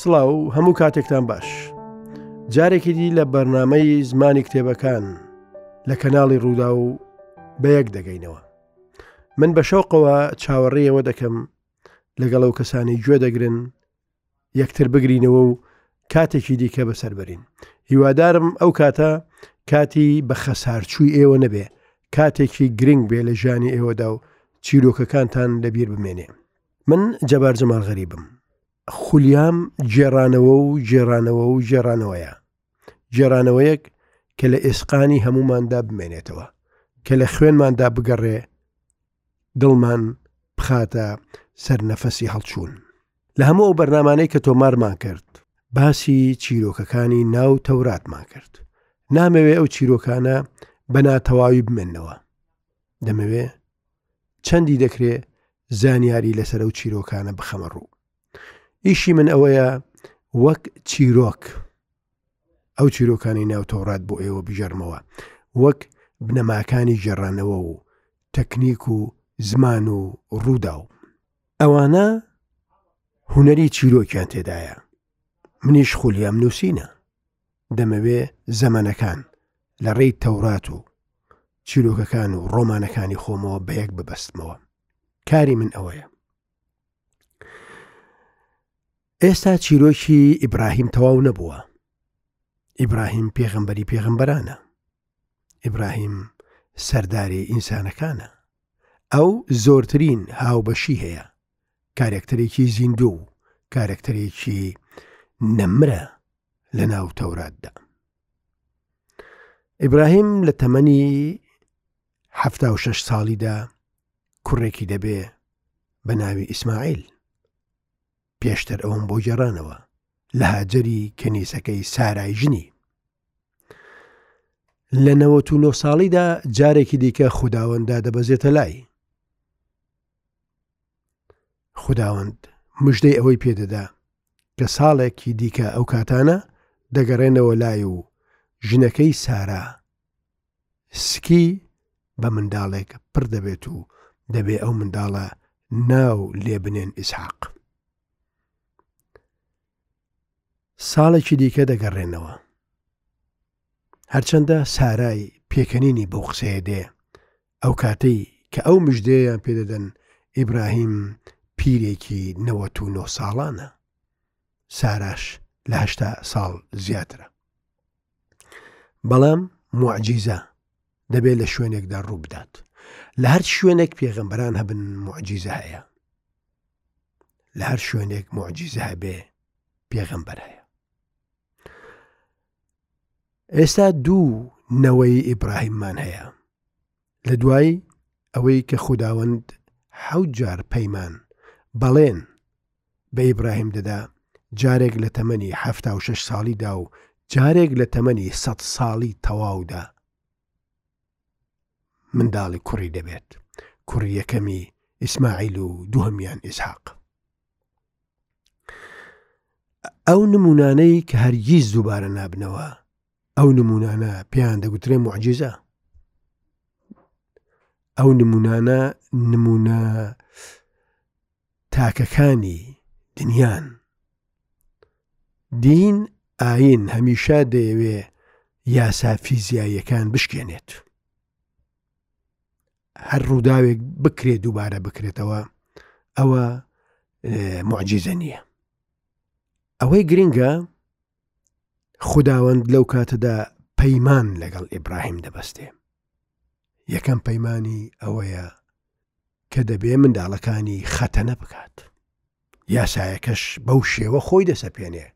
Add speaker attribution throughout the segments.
Speaker 1: سڵاو هەموو کاتێکتان باش جارێکی دی لە بەرنمەی زمانی کتێبەکان لە کەناڵی ڕوودا و بەیەک دەگەینەوە من بە شەوقەوە چاوەڕێیەوە دەکەم لەگەڵ ئەو کەسانی گوێ دەگرن یەکتر بگرینەوە و کاتێکی دیکە بەسەربرین هیوادارم ئەو کاتە کاتی بە خەسارچووی ئێوە نەبێ کاتێکی گرنگ بێ لە ژانی ئێوەدا و چیرۆکەکانتان لەبیر بمێنێ من جەبار جەمال غەریبم خولیام جێرانەوە و جێرانەوە و جێرانەوەیە جێرانەوەیەک کە لە ئێسقانی هەموماندا بمێنێتەوە کە لە خوێنماندا بگەڕێ دڵمان بخاتە سەر نەفەسی هەڵچوون. لە هەموو ئەو بەرنامانەی کە تۆمارمان کرد باسی چیرۆکەکانی ناو تەوراتمان کرد نامەوێ ئەو چیرۆکانە بە ناتەواوی بمێنەوە دەمەوێ چەندی دەکرێ زانیاری لەسەر ئەو چیرۆکانە بخەمە ڕوو ئیشی من ئەوەیە وەک چیرۆک ئەو چیرۆکانەی ناو تەوڕات بۆ ئێوە بگێڕمەوە وەک بنەماکانی گێڕانەوە و تەکنیک و زمان و ڕوودا و ئەوانە هوەری چیرۆکیان تێدایە منیش خولیام نووسینە دەمەوێ زەمانەکان لە ڕێی تەورات و چیرۆکەکان و ڕۆمانەکانی خۆمەوە بە یەک ببەستمەوە کاری من ئەوەیە ئێستا چیرۆکی ئیبراهیم تەواو نەبووە ئیبراهیم پێغمبەری پێغمبەرانە ئیبراهیم سەرداری ئینسانەکانە ئەو زۆرترین هاوبەشی هەیە کارێکتەرێکی زیندوو و کارێکتەرێکی نەمرە لە ناو تەوراتدا ئیبراهیم لە تەمەنی ه شش ساڵیدا کوڕێکی دەبێ بە ناوی ئیسماعیل پێشتر ئەوم بۆ گێڕانەوە لە هاجری کەنیسەکەی سارای ژنی لە نەوەت و نۆ ساڵیدا جارێکی دیکە خودداوەندا دەبەزێتە لای خودداوەند مژدەی ئەوەی پێدەدا کە ساڵێکی دیکە ئەو کاتانە دەگەڕێنەوە لای و ژنەکەی سارا سکی بە منداڵێک پڕ دەبێت و دەبێ ئەو منداڵە ناو لێ بنێن ئیسحاق ساڵێکی دیکە دەگەڕێنەوە هەرچەندە سارای پێکەنینی بەو قسەیە دێ ئەو کاتەی کە ئەو مژدەیەیان پێدەدەن ئیبراهیم پیرێکی نەوە و نۆ ساڵانە ساراش لە هەشتا ساڵ زیاترە بەڵام معجیزە دەبێت لە شوێنێکدا ڕووبدات لە هەر شوێنێک پێغەمبەران هەبن معجیزە هەیە لە هەر شوێنێک معجیزە هەبێ پێغەمبەر هەیە ئێستا دوو نەوەی ئیبراهیممان هەیە لە دوای ئەوەی کە خوداوەند حەوت جار پەیمان بەڵێن بە ئیبراهیم دەدا جارێک لە تەمەنی حەفتا و شش ساڵیدا و جارێک لە تەمەنی سە ساڵی تەواودا منداڵی کوڕی دەبێت کوڕیەکەمی ئیسماعیل و دووهمیان ئیسحاق ئەو نمونانەی کە هەرگیز دووبارە نابنەوە ئەو نمونانە پێیان دەگوترێ معجززە ئەو نمونانە نمونە تاکەکانی دنیان دین ئاین هەمیشە دەیەوێ یاسا فیزیاییەکان بشکێنێت هەر ڕووداوێک بکرێت دووبارە بکرێتەوە ئەوە معجززە نییە ئەوەی گرنگە خداوەند لەو کاتەدا پەیمان لەگەڵ ئیبراهیم دەبەستێ یەکەم پەیمانی ئەوەیە کە دەبێ منداڵەکانی خەتەنە بکات یاسایەکەش بەو شێوە خۆی دەسەپێنێ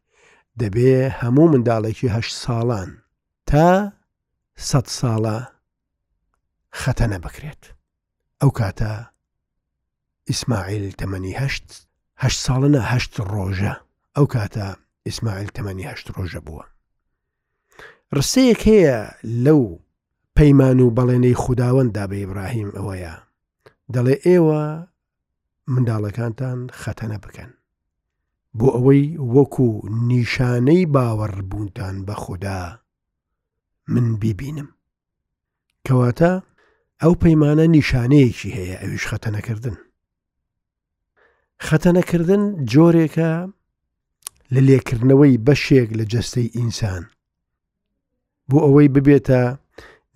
Speaker 1: دەبێ هەموو منداڵێکی هەشت ساڵان تا سە ساڵە خەتەنە بکرێت ئەو کاتە ئیسماعیل تەمەنی هەشت هەشت ساڵە نا هەشت ڕۆژە ئەو کاتە ئیسماعیل تەمەنی هەشت ڕۆژە بووە ڕستەیەک هەیە لەو پەیمان و بەڵێنەی خودداوەندا بە ئیبراهیم ئەوەیە دەڵێ ئێوە منداڵەکانتان خەتەنە بکەن بۆ ئەوەی وەکو نیشانەی باوەڕبوونتان بە خوددا من بیبینم کەواتە ئەو پەیمانە نیشانەیەکی هەیە ئەویش خەتەنەکردن خەتەنەکردن جۆرێکە لە لێکردنەوەی بەشێک لە جەستەی ئینسان بۆ ئەوەی ببێتە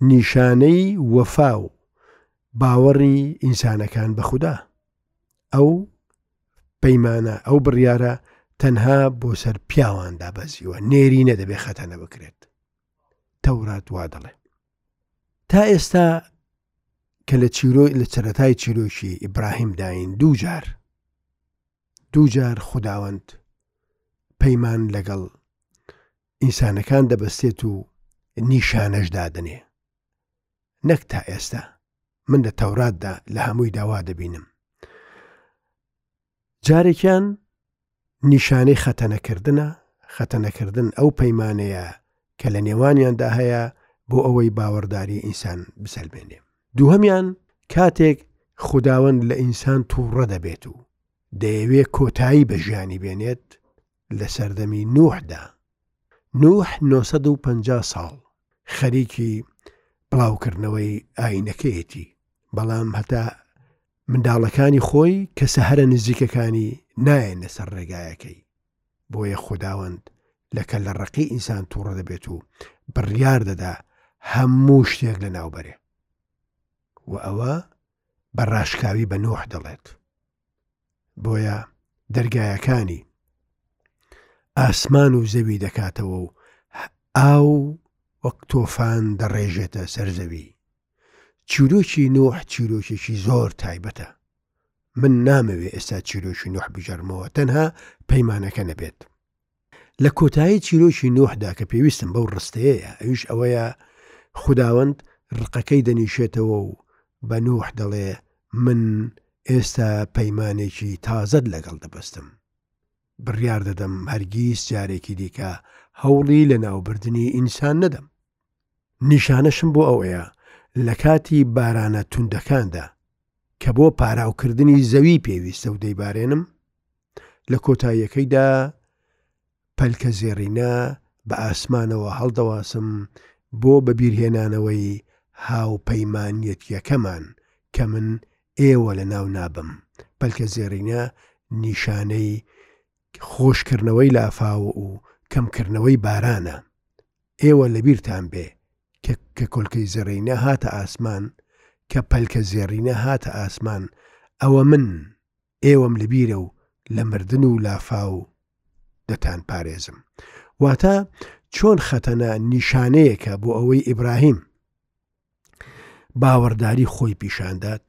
Speaker 1: نیشانەی وەفا و باوەڕی ئینسانەکان بە خوددا ئەو پەیمانە ئەو بڕیارە تەنها بۆ سەر پیاوان دابەزیوە نێری نەدەبێ خەتەنە بکرێت تەورات وا دەڵێ. تا ئێستا کە لە چیرۆ لە سەرەتای چیرۆکی ئیبراهیم داین دوو جار دوو جار خداوەند پەیمان لەگەڵ ئینسانەکان دەبەستێت و نیشانەش دادنێ نەک تا ئێستا من لە تەوراتدا لە هەمووی داوا دەبینم جارێکیان نیشانەی خەتەنەکردە خەتەنەکردن ئەو پەیمانەیە کە لە نێوانیاندا هەیە بۆ ئەوەی باوەڕداری ئینسان بسەلمێنێ دووهمیان کاتێک خداوەند لە ئینسان تووڕە دەبێت و دەیەوێ کۆتایی بە ژیانی بێنێت لە سەردەمی نوحدا نوح 950 ساڵ خەریکی بڵاوکردنەوەی ئاینەکەیەتی بەڵام هەتا منداڵەکانی خۆی کە سەهرە نزیکەکانی نایەنە سەر ڕێگایەکەی بۆیە خوداوەند لەکە لە ڕقی ئینسان تووڕە دەبێت و بڕیار دەدا هەموو شتێک لە ناوبەرێ و ئەوە بە ڕاشکاوی بە نۆح دەڵێت بۆیە دەرگایەکانی ئاسمان و زەوی دەکاتەوە و ئاو وەک تۆفان دەڕێژێتە سەرزەوی چیرۆکی نوح چیرۆکێکی زۆر تایبەتە من نامەوێ ئێستا چیرۆکی نوح بگەڕمەوە تەنها پەیمانەکە نەبێت لە کۆتایی چیرۆکی نوحدا کە پێویستم بەو ڕستەیە ئەویش ئەوەیە خداوەند ڕقەکەی دەنیشێتەوە و بە نوح دەڵێ من ئێستا پەیمانێکی تازەت لەگەڵ دەبەستم بڕیار دەدەم هەرگیز جارێکی دیکە هەوڵی لە ناوبردنی ئینسان نەدەم نیشانەشم بۆ ئەوەیە لە کاتی بارانە توندەکاندا کە بۆ پاراوکردنی زەوی پێویستە و دەیبارێنم لە کۆتاییەکەیدا پەلکە زێڕینە بە ئاسمانەوە هەڵدەواسم بۆ بەبیرهێنانەوەی هاوپەیمانەتیەکەمان کە من ئێوە لە ناو نابم پەلکە زێڕینە نیشانەی خۆشکردنەوەی لافاو و کەمکردنەوەی بارانە ئێوە لەبیرتان بێ کە کە کۆلکەی زێڕینە هاتە ئاسمان، کە پەلکە زێڕینە هاتە ئاسمان، ئەوە من ئێوەم لەبیرە و لە مردن و لافاو دەتانپارێزم. واتە چۆن خەتەنە نیشانەیەکە بۆ ئەوەی ئیبراهیم. باوەڕداری خۆی پیشاندات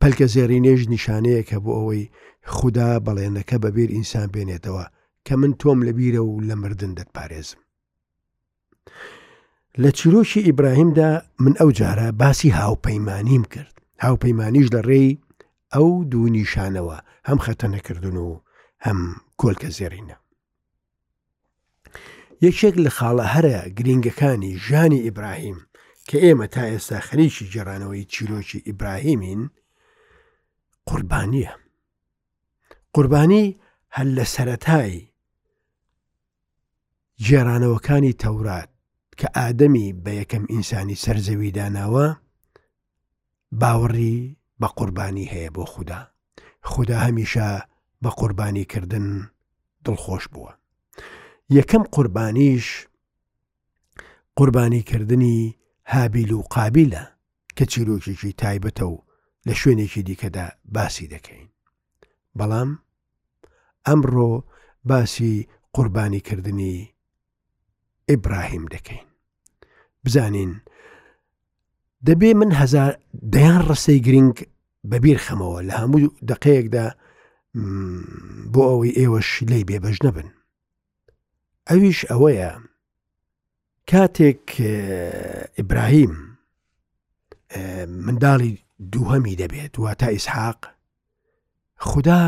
Speaker 1: پەلکە زێڕینێژ نیشانەیەکە بۆ ئەوەی خوددا بەڵێنەکە بەبێر ئینسان بێنێتەوە کە من تۆم لە بیرە و لە مردن دەتپارێزم لە چیرۆکی ئیبراهیمدا من ئەو جارە باسی هاوپەیمانیم کرد هاوپەیمانیش لە ڕێی ئەو دوو نیشانەوە هەم خەتەنەکردن و هەم کۆلکە زێرینە یەکێک لە خاڵە هەرە گرنگەکانی ژانی ئیبراهیم کە ئێمە تا ئێستا خەریکی جێرانەوەی چیرۆکی ئیبراهیمین قوربانیە قوربانی هەل لە سەتایی جێرانەوەکانی تەورات کە ئادەمی بە یەکەم ئینسانی سەرزەویداناوە باوەڕی بە قوربانی هەیە بۆ خودا. خودا هەمیشە بە قوربانی کردن دڵخۆش بووە. یەکەم قوربانیش قوربانیکردنی هابیل و قابیلە کە چیرۆکێکی تایبەتە و لە شوێنێکی دیکەدا باسی دەکەین. بەڵام ئەمڕۆ باسی قوربانیکردنی ئیبراهیم دەکەین بزانین دەبێ من هزار دەیان ڕسەی گرنگ بەبییر خەمەوە لە هەموو دقەیەکدا بۆ ئەوەی ئێوەش لی بێبەش نەبن ئەویش ئەوەیە کاتێک ئیبراهیم منداڵی دووهەمی دەبێت واتە ئیسحاق خودا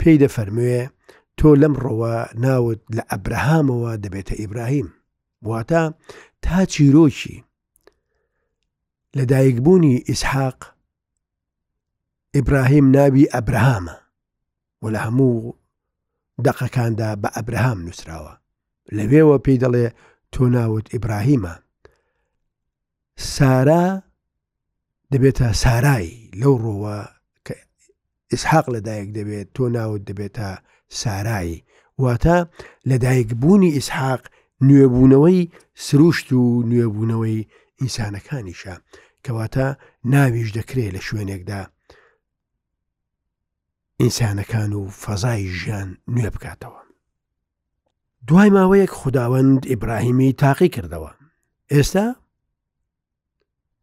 Speaker 1: پێی دەفەرموێ تۆ لەم ڕەوە ناوت لە ئەبرەهامەوە دەبێتە ئیبراهیم واتە تا چیرۆکی لە دایکبوونی ئیسحاق ئیبراهیم ناوی ئەبرەهامە و لە هەموو دەقەکاندا بە ئەبرەهام نووسراوە لەوێوە پێی دەڵێ تۆ ناوت ئیبراهیمە سارا دەبێتە سارای لەو ڕۆوە کە ئیسحاق لەدایک دەبێت تۆ ناوت دەبێتە سارایی واتە لەدایک بوونی ئیسحاق نوێبوونەوەی سروشت و نوێبوونەوەی ئینسانەکانیشە کەواتە ناویش دەکرێت لە شوێنێکدا ئینسانەکان و فەزای ژیان نوێ بکاتەوە دوای ماوەیەک خوداوەند ئیبراهیمی تاقی کردەوە ئێستا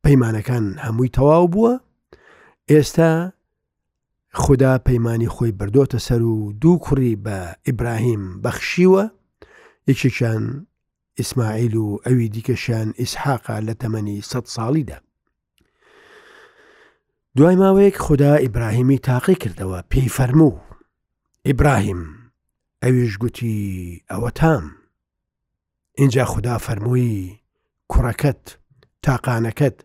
Speaker 1: پەیمانەکان هەمووی تەواو بووە ئێستا خدا پەیمانی خۆی بردۆتە سەر و دوو کوڕی بە ئیبراهیم بەخشیوە یەکێکیان ئیسماعیل و ئەوی دیکەشیان ئیسحاقا لە تەمەنی سە ساڵیدا دوای ماوەیەک خدا ئیبراهیمی تاقی کردەوە پێی فەرموو ئیبراهیم ئەویش گوتی ئەوەتام ئینجا خودا فەرمووی کوڕەکەت تاقانەکەت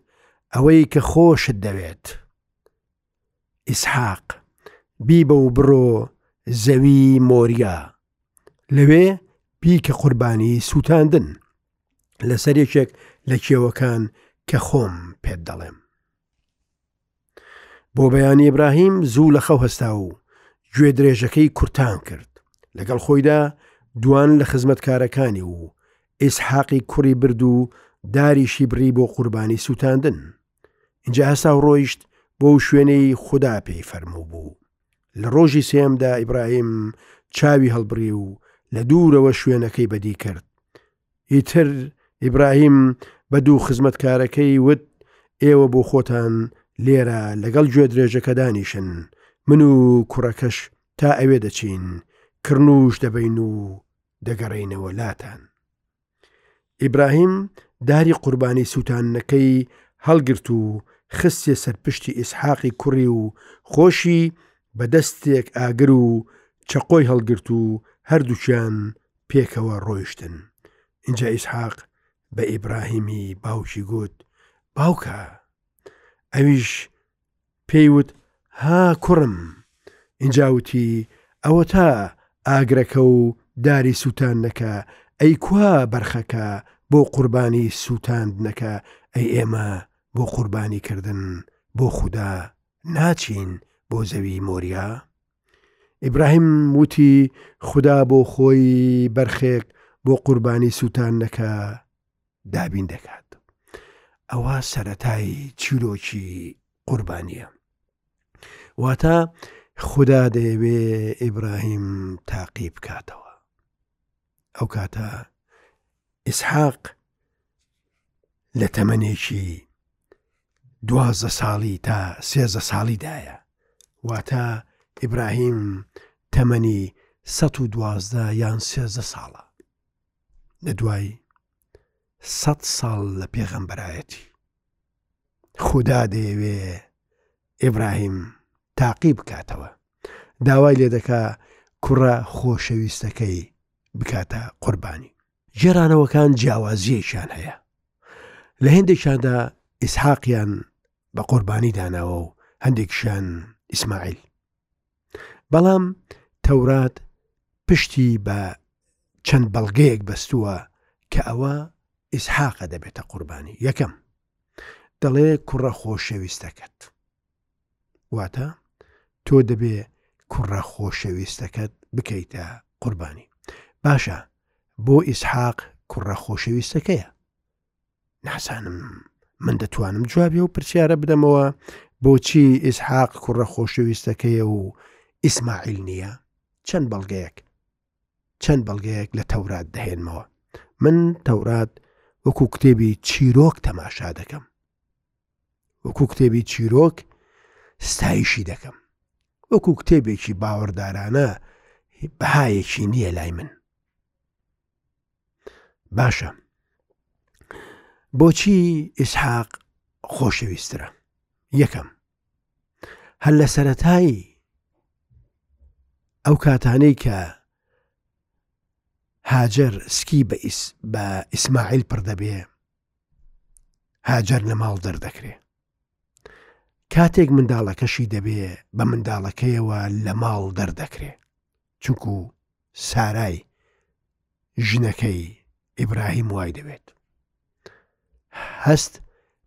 Speaker 1: ئەوەی کە خۆشت دەوێت ئیسحاق بیبە و بڕۆ زەوی مۆریا لەوێ بیکە قوربانی سووتاندن لەسەر یەکێک لە کێوەکان کە خۆم پێت دەڵێم بۆ بەیانی ئبراهیم زوو لە خەو هەستا و گوێ درێژەکەی کورتان کرد لەگەڵ خۆیدا دوان لە خزمەتکارەکانی و ئیسحاقی کوڕی برد و داری شیبڕی بۆ قوربانی سووتاندن اینجا هەسا و ڕۆیشت بۆ شوێنەی خوددا پێی فەرموو بوو لە ڕۆژی سێمدا ئیبراهیم چاوی هەڵبڕی و لە دوورەوە شوێنەکەی بەدی کرد ئیتر ئیبراهیم بە دوو خزمەتکارەکەی وت، ئێوە بۆ خۆتان لێرە لەگەڵ گوێدرێژەکە دانیشن، من و کوڕەکەش تا ئەوێ دەچین، کڕنووش دەبەین و دەگەڕێینەوە لاتان. ئیبراهیم داری قوربانی سووتانەکەی هەڵگرت و خستیە سەر پشتی ئیسحاقی کوڕی و خۆشی بە دەستێک ئاگر و چەقۆی هەڵگرت و هەردووکیان پێکەوە ڕۆیشتن ئینجا ئیسحاق بە ئیبراهیمی باوکی گوت باوکە ئەویش پێیوت ها کوڕم ئینجاوتی ئەوە تا ئاگرەکە و داری سووتان نەکە ئەی کوا بەرخەکە بۆ قوربانی سووتاند نەکە ئەی ئێمە بۆ قوربانی کردن بۆ خوددا ناچین بۆ زەوی مۆریا ئیبراهیم وتی خودا بۆ خۆی بەرخێک بۆ قوربانی سووتانەکە دابین دەکات ئەوە سەتای چیرۆکی قوربانیە واتە خودا دەیەوێ ئیبراهیم تاقی بکاتەوە ئەو کاتە ئیسحاق لە تەمەنێکی دوازە ساڵی تا سێزە ساڵیدایە واتە ئیبراهیم تەمەنی سە و دوازدە یان سێزە ساڵە لە دوای سە ساڵ لە پێغەمبەرایەتی خودا دەیەوێ ئیبراهیم تاقی بکاتەوە داوای لێ دەکا کوڕە خۆشەویستەکەی بکاتە قوربانی جێرانەوەکان جیاوازیەکیان هەیە لە هێندێکیاندا ئیسحاقیان بە قوربانی داناوە و هەندێکشان ئیسماعیل بەڵام تەورات پشتی بە چەند بەڵگەیەک بەستووە کە ئەوە ئیسحاقە دەبێتە قوربانی یەکەم دەڵێ کوڕە خۆشەویستەکەت واتە تۆ دەبێ کوڕە خۆشەویستەکەت بکەیتە قوربانی باشە بۆ ئیسحاق کوڕە خۆشەویستەکەیە نازانم من دەتوانم جوابی و پرسیارە بدەمەوە بۆچی ئیسحاق کوڕە خۆشەویستەکەیە و ئیسماعیل نییە چەند بەڵگەیەک چەند بەڵگەیەک لە تەورات دەهێنمەوە من تەورات وەکو کتێبی چیرۆک تەماشا دەکەم وەکو کتێبی چیرۆک ستایشی دەکەم وەکو کتێبێکی باوەڕدارانە بەهایەکی نییە لای من باشە بۆچی ئیسحاق خۆشەویسترە یەکەم هەر لە سەتایی ئەو کاتانەی کە هاجر سکی بە بە ئیسماعیل پڕ دەبێ هاجر لە ماڵ دەردەکرێ کاتێک منداڵەکەشی دەبێ بە منداڵەکەیەوە لە ماڵ دەردەکرێ چونکو سارای ژنەکەی ئیبراهیم وای دەوێت هەست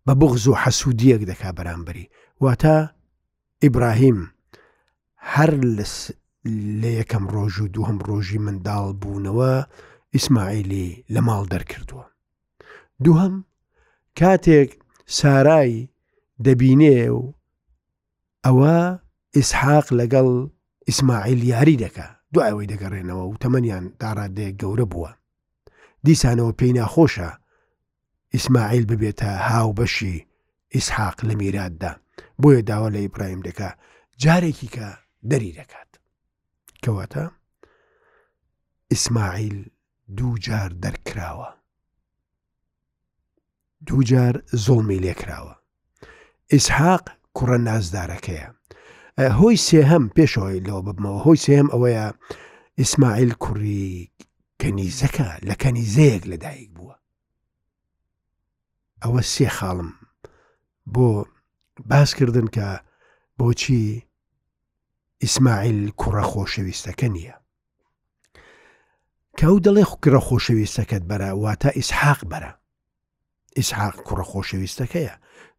Speaker 1: بە بغز و حەسوودیەک دەکا بەرامبەری واتە ئیبراهیم هەر لە یەکەم ڕۆژ و دووهم ڕۆژی منداڵ بوونەوە ئیسماعیلی لە ماڵ دەرکردووە دووهم کاتێک سارای دەبینێ و ئەوە ئیسحاق لەگەڵ ئیسماعیل یاری دەکا دوای ئەوەی دەگەڕێنەوە و تەمەنیان داڕادەیەک گەورە بووە دیسانەوە پێی ناخۆشە ئیسماعیل ببێتە هاوبەشی ئیسحاق لە میراتدا بۆیە داوا لە ئیبراهیم دەکا جارێکی کە دەری دەکات کەواتە ئیسماعیل دوو جار دەرکراوە دووجار زۆڵمی لێکراوە ئیسحاق کوڕە نازدارەکەیە هۆی سێهەم پێشەوەی لەوە ببمەوە هۆی سێم ئەوەیە ئیسماعیل کوڕی کەنیزەکە لە کەنیزەیەک لەدایک بووە ئەوە سێ خاڵم بۆ باسکردن کە بۆچی ئیسماعیل کوڕە خۆشەویستەکە نییە کە ئەو دەڵێ کوڕە خۆشەویستەکەت بەرە واتە ئیسحاق بەرە ئیسحاق کوڕە خۆشەویستەکەیە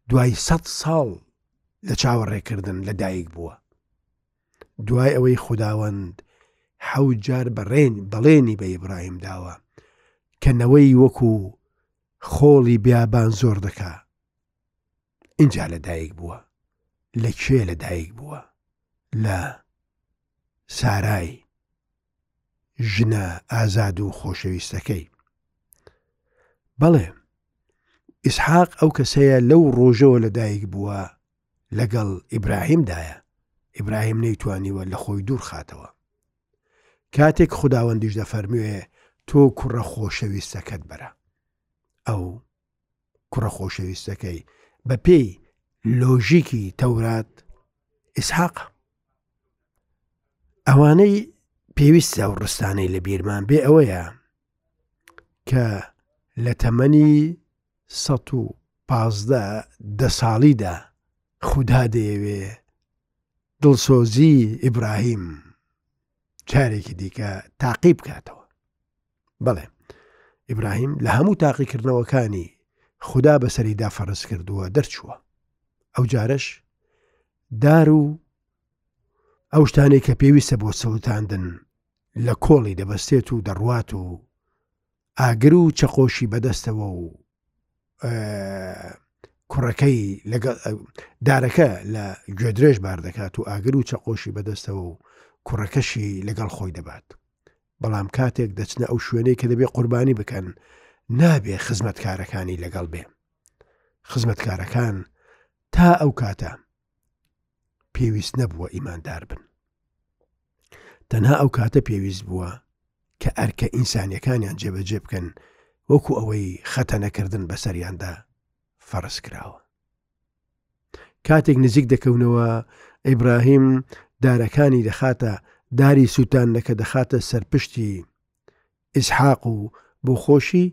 Speaker 1: دوای سە ساڵ لە چاوەڕێکردن لە دایک بووە دوای ئەوەی خودداوەند حەو جار بەڕێن بەڵێنی بە ئیبراهیم داوە کە نەوەی وەکو خۆڵی بیابان زۆر دەکا ئینجا لە دایک بووە لە کێ لە دایک بووە لە سارای ژنە ئازاد و خۆشەویستەکەی بەڵێ ئیسحاق ئەو کەسەیە لەو ڕۆژەوە لە دایک بووە لەگەڵ ئیبراهیمدایە ئیبراهیم نەیتوانیوە لە خۆی دوور خاتەوە کاتێک خداوەندیش دەفەرموێ تۆ کوڕە خۆشەویستەکەت بەرە ئەو کوڕە خۆشەویستەکەی بە پێی لۆژیکی تەورات ئیسحاق ئەوانەی پێویستە و ڕستانەی لە بیرمان بێ ئەوەیە کە لە تەمەنی سە و پازدە دە ساڵیدا خوددا دەیەوێ دڵسۆزی ئیبراهیم جارێکی دیکە تاقی بکاتەوە بەڵێ ئیبراهیم لە هەموو تاقیکردنەوەکانی خدا بەسەریدا فەرز کردووە دەرچووە ئەو جارش دار و ئەو شتانێک کە پێویستە بۆ سەوتاندن لە کۆڵی دەبەستێت و دەڕوات و ئاگر و چەقۆشی بەدەستەوە و کوڕەکەی لەگەڵ دارەکە لە گوێدرێژ بار دەکات و ئاگر و چەقۆشی بەدەستەوە و کوڕەکەشی لەگەڵ خۆی دەبات بەڵام کاتێک دەچنە ئەو شوێنەی کە دەبێ قوربانی بکەن نابێ خزمەتکارەکانی لەگەڵ بێ خزمەتکارەکان تا ئەو کاتە پێویست نەبووە ئیماندار بن تەنها ئەو کاتە پێویست بووە کە ئەرکە ئینسانیەکانیان جێبەجێ بکەن وەکو ئەوەی خەتەنەکردن بەسەریاندا فەرز کراوە کاتێک نزیک دەکەونەوە ئیبراهیم دارەکانی دەخاتە داری سووتانەکە دەخاتە سەرپشتی ئیسحاق و بۆ خۆشی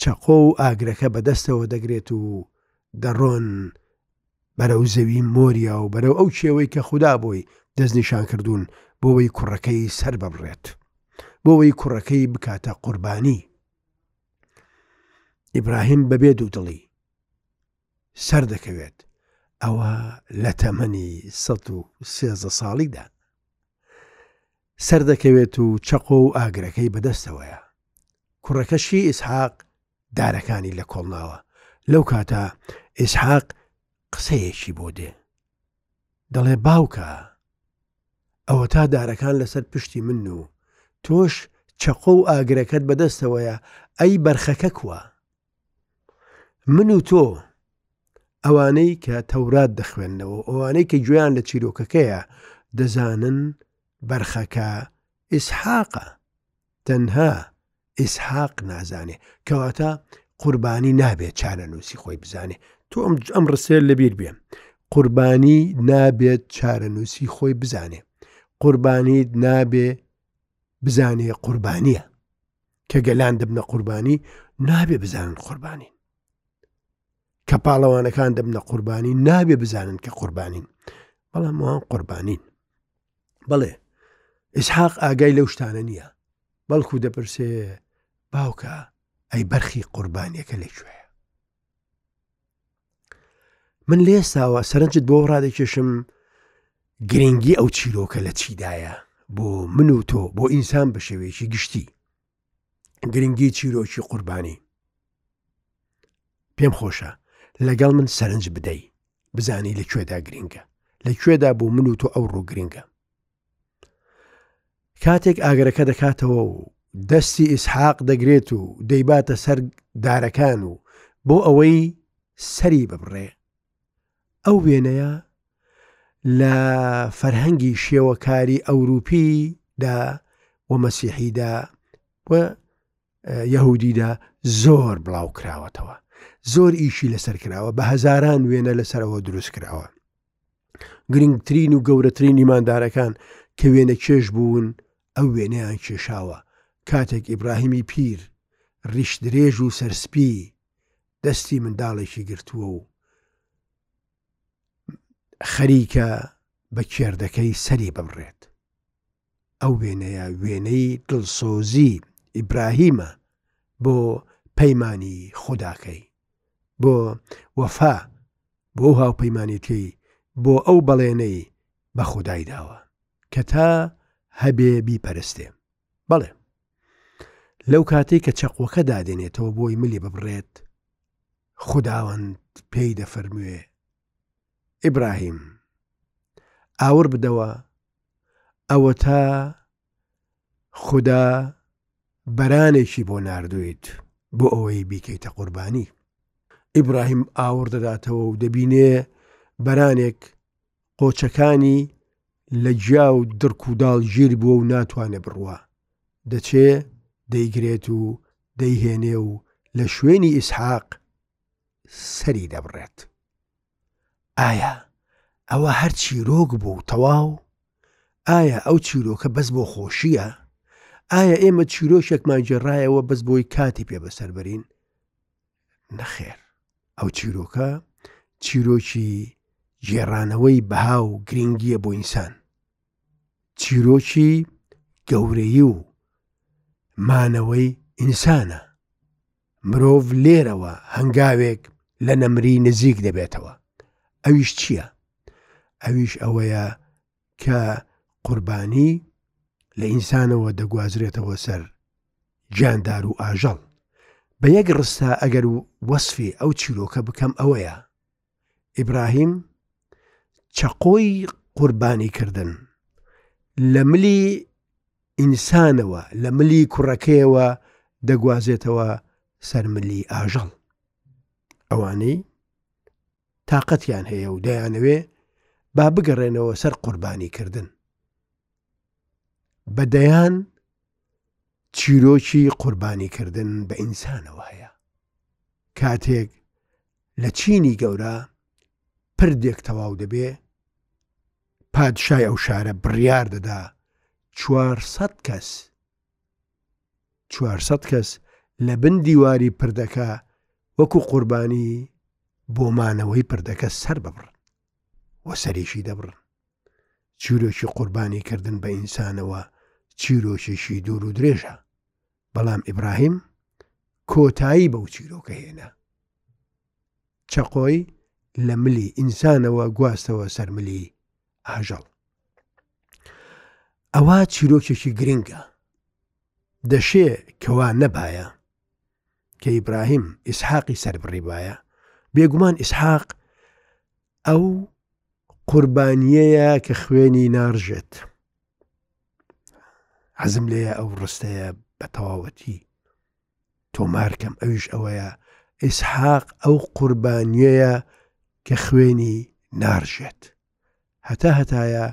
Speaker 1: چەقۆ و ئاگرەکە بەدەستەوە دەگرێت و دەڕۆن بەرەو زەوی مۆریا و بەرەو ئەو کێوەی کە خوددا بۆی دەستنیشان کردوون بۆەوەی کوڕەکەی سەر ببڕێت بۆەوەی کوڕەکەی بکاتە قوربانی ئیبراهیم بەبێ دوو دڵی سەردەکەوێت، ئەوە لە تەمەنی سەد و سێزدە ساڵیدا سەردەکەوێت و چەقۆ و ئاگرەکەی بەدەستەوەیە. کوڕەکەشی ئیسحاق دارەکانی لە کۆڵناوە، لەو کاتە ئیسحاق قسەیەکی بۆ دێ. دەڵێ باوکە، ئەوە تا دارەکان لەسەر پشتی من و تۆش چەقۆ و ئاگرەکەت بەدەستەوەیە ئەی بەرخەکە کووە؟ من و تۆ ئەوانەی کە تەورات دەخوێندنەوە ئەوانەی کە گوێیان لە چیرۆکەکەیە دەزانن بەرخەکە ئیسحاقە تەنها ئیسحاق نازانێ کەواتە قوربانی نابێت چارە نووسی خۆی بزانێ تۆ ئەم ئەم ڕسێر لەبیر بێ قوربانی نابێت چارە نووسی خۆی بزانێ قوربانیت نابێ بزانێ قوربانیە کە گەلان دەبنە قوربانی نابێ بزانن قوربانین کە پاڵەوانەکان دەبنە قوربانی نابێ بزانن کە قوربانین بەڵام وان قوربانین بەڵێ ئیسحاق ئاگای لەو شتانە نییە بەڵکو دەپرسێ باوکە ئەی بەرخی قوربانیەکە لەکوێ من لە ئێستاوە سەرنجت بۆ ڕادێکێشم گرنگی ئەو چیرۆکە لە چیدایە بۆ من و تۆ بۆ ئینسان بە شێوەیەکی گشتی گرنگی چیرۆکی قوربانی پێم خۆشە لەگەڵ من سەرنج بدەی بزانی لە کوێدا گرنگە لە کوێدا بۆ من و تۆ ئەو ڕوو گرنگە کاتێک ئاگرەکە دەکاتەوە و دەستی ئیسحاق دەگرێت و دەیباتە سەر دارەکان و بۆ ئەوەی سەری ببڕێ ئەو وێنەیە لە فەرهەنگی شێوەکاری ئەوروپیدا و مەسیحیدا و یەهودیدا زۆر بڵاو کراوەتەوە زۆر ئیشی لەسەر کراوە بە هەزاران وێنە لەسەرەوە دروست کراوە گرنگترین و گەورەترین ئیماندارەکان کە وێنە چێش بوون ئەو وێنەیان کێشاوە کاتێک ئیبراهیمی پیر ڕیش درێژ و سەرسپی دەستی منداڵێکی گرتووە و خەریکە بە کێردەکەی سەری ببڕێت ئەو وێنەیە وێنەی دڵسۆزی ئیبراهیمە بۆ پەیمانی خوداکەی بۆ وەفا بۆ هاوپەیمانێتی بۆ ئەو بەڵێنەی بە خودای داوە کە تا هەبێ بیپەرستێ بەڵێ لەو کاتێک کە چەقوەکە دادێنێتەوە بۆی ملی ببڕێت خداوەند پێی دەفەرموێ ئیبراهیم ئاور بدەوە ئەوەتا خودا بەرانێکی بۆ نردویت بۆ ئەوەی بیکەیتە قوربانی ئیبراهیم ئاوڕ دەداتەوە و دەبینێ بەرانێک قۆچەکانی لە جیا و دڕک و داڵ ژیر بووە و ناتوانێ بڕوە دەچێ دەیگرێت و دەیهێنێ و لە شوێنی ئیسحاق سەری دەبڕێت. ئایا ئەوە هەر چیرۆک بوو و تەواو؟ ئایا ئەو چیرۆکە بەس بۆ خۆشییە؟ ئایا ئێمە چیرۆکێکمان جێڕایەوە بەس بۆی کاتی پێ بەسەربرین؟ نەخێر ئەو چیرۆکە چیرۆکی گێڕانەوەی بەها و گرنگیە بۆ ئینسان چیرۆکی گەورەی و مانەوەی ئینسانە مرۆڤ لێرەوە هەنگاوێک لە نەمری نزیک دەبێتەوە ئەویش چییە؟ ئەویش ئەوەیە کە قوربانی لە ئینسانەوە دەگوازرێتەوە سەر گیاندار و ئاژەڵ بە یەک ڕستا ئەگەر وەصفی ئەو چیرۆکە بکەم ئەوەیە ئیبراهیم چەقۆی قوربانی کردن لە ملی ئینسانەوە لە ملی کوڕەکەیەوە دەگوازێتەوە سەرملی ئاژەڵ ئەوانەی تااقەتیان هەیە و دەیانەوێ با بگەڕێنەوە سەر قوربانی کردن بە دەیان چیرۆکی قوربانیکردن بە ئینسانەوە هەیە کاتێک لە چینی گەورە پردێک تەواو دەبێ پادشای ئەو شارە بڕیار دەدا 400 کەس 400 کەس لە بن دیواری پردەکە وەکو قوربانی بۆ مانەوەی پردەکە سەر ببڕن و سەریشی دەبڕن. چیرۆکی قوربانی کردن بە ئینسانەوە چیرۆکێکی دوور و درێژە بەڵام ئیبراهیم کۆتایی بەو چیرۆکە هێنا چەقۆی لە ملی ئینسانەوە گواستەوە سەرملی ئاژەڵ ئەوە چیرۆکێکی گرنگە دەشێ کەوا نەبایە کە ئیبراهیم ئیسحاقی سەربڕیبایە بێگومان ئیسحاق ئەو قوربانیەیە کە خوێنی ناڕژێت حەزم لێە ئەو ڕستەیە بە تەواوەتی تۆمارکەم ئەویش ئەوەیە ئیسحاق ئەو قوربانیەیە کە خوێنی نارژێت هەتا هەتایە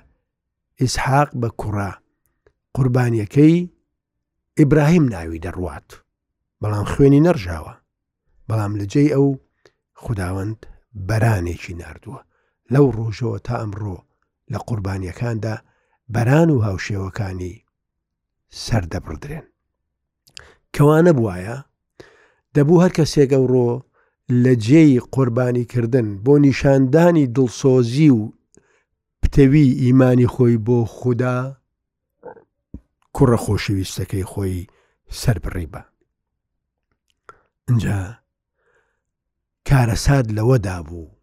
Speaker 1: ئیسحاق بە کوڕا قوربانیەکەی ئیبراهیم ناوی دەڕوات بەڵام خوێنی نەڕژاوە بەڵام لە جێی ئەو خداوەند بەرانێکی نردووە لەو ڕۆژەوە تا ئەمڕۆ لە قوربانیەکاندا بەران و هاوشێوەکانی سەردەبڕدرێن کەوانە بواە دەبوو هەر کەسێک ئەوڕۆ لە جێی قوربانیکردن بۆ نیشاندانی دڵسۆزی و پتەوی ئیمانی خۆی بۆ خوددا کوڕە خۆشەویستەکەی خۆی سەربڕی بە ئەجا کارەسات لەوەدا بوو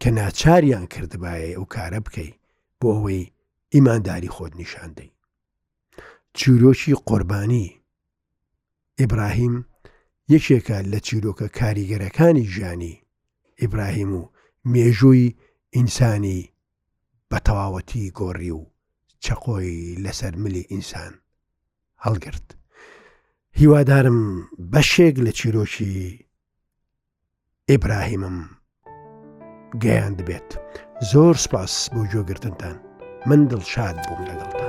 Speaker 1: کە ناچاریان کردبایە ئەو کارە بکەی بۆ ئەوەی ئیمانداری خۆت نیشاندەی چیرۆکی قوربانی ئیبراهیم یەکێکە لە چیرۆکە کاریگەرەکانی ژیانی ئیبراهیم و مێژووی ئینسانی بە تەواوەتی گۆڕی و چەقۆی لەسەر ملی ئینسان هەڵگرت. هیوادارم بەشێک لە چیرۆکی ئیبراهیمم گەیاندبێت. زۆر سپاس بۆ گوێگرتنتان من دڵشاد بووم لەگەڵتان.